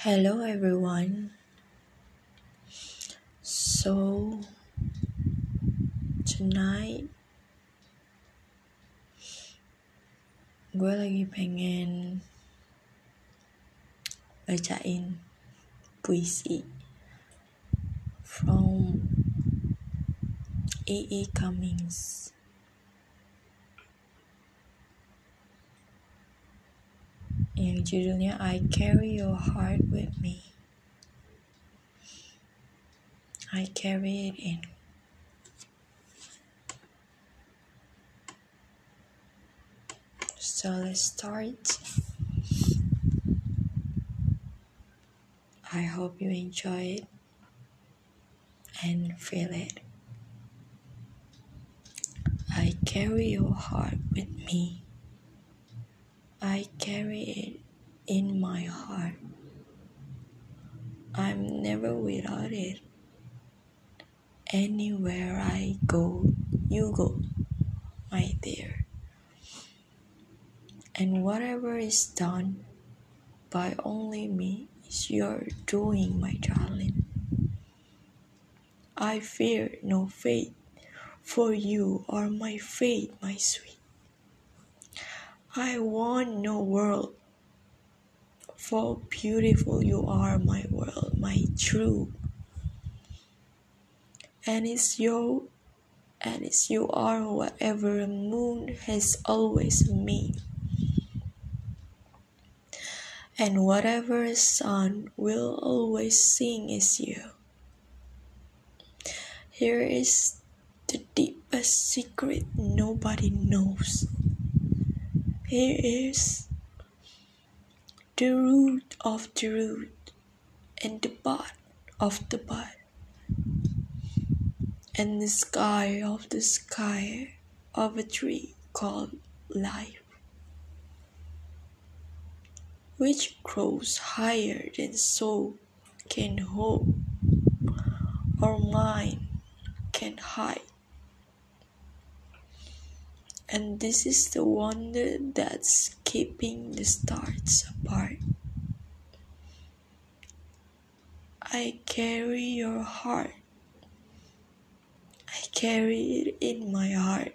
Hello everyone. So tonight gue lagi pengen bacain puisi from E.E. Cummings. Yang judulnya I Carry Your Heart With Me. I carry it in. So let's start. I hope you enjoy it and feel it. I carry your heart with me. I carry it in my heart. I'm never without it. Anywhere I go, you go, my dear. And whatever is done by only me is your doing, my darling. I fear no fate, for you are my fate, my sweet. I want no world, for beautiful you are, my world, my true. And it's your, and it's you are whatever a moon has always been. And whatever a sun will always sing is you. Here is the deepest secret nobody knows. Here is the root of the root and the bud of the bud and the sky of the sky of a tree called life which grows higher than soul can hope or mind can hide. And this is the wonder that's keeping the stars apart. I carry your heart. I carry it in my heart.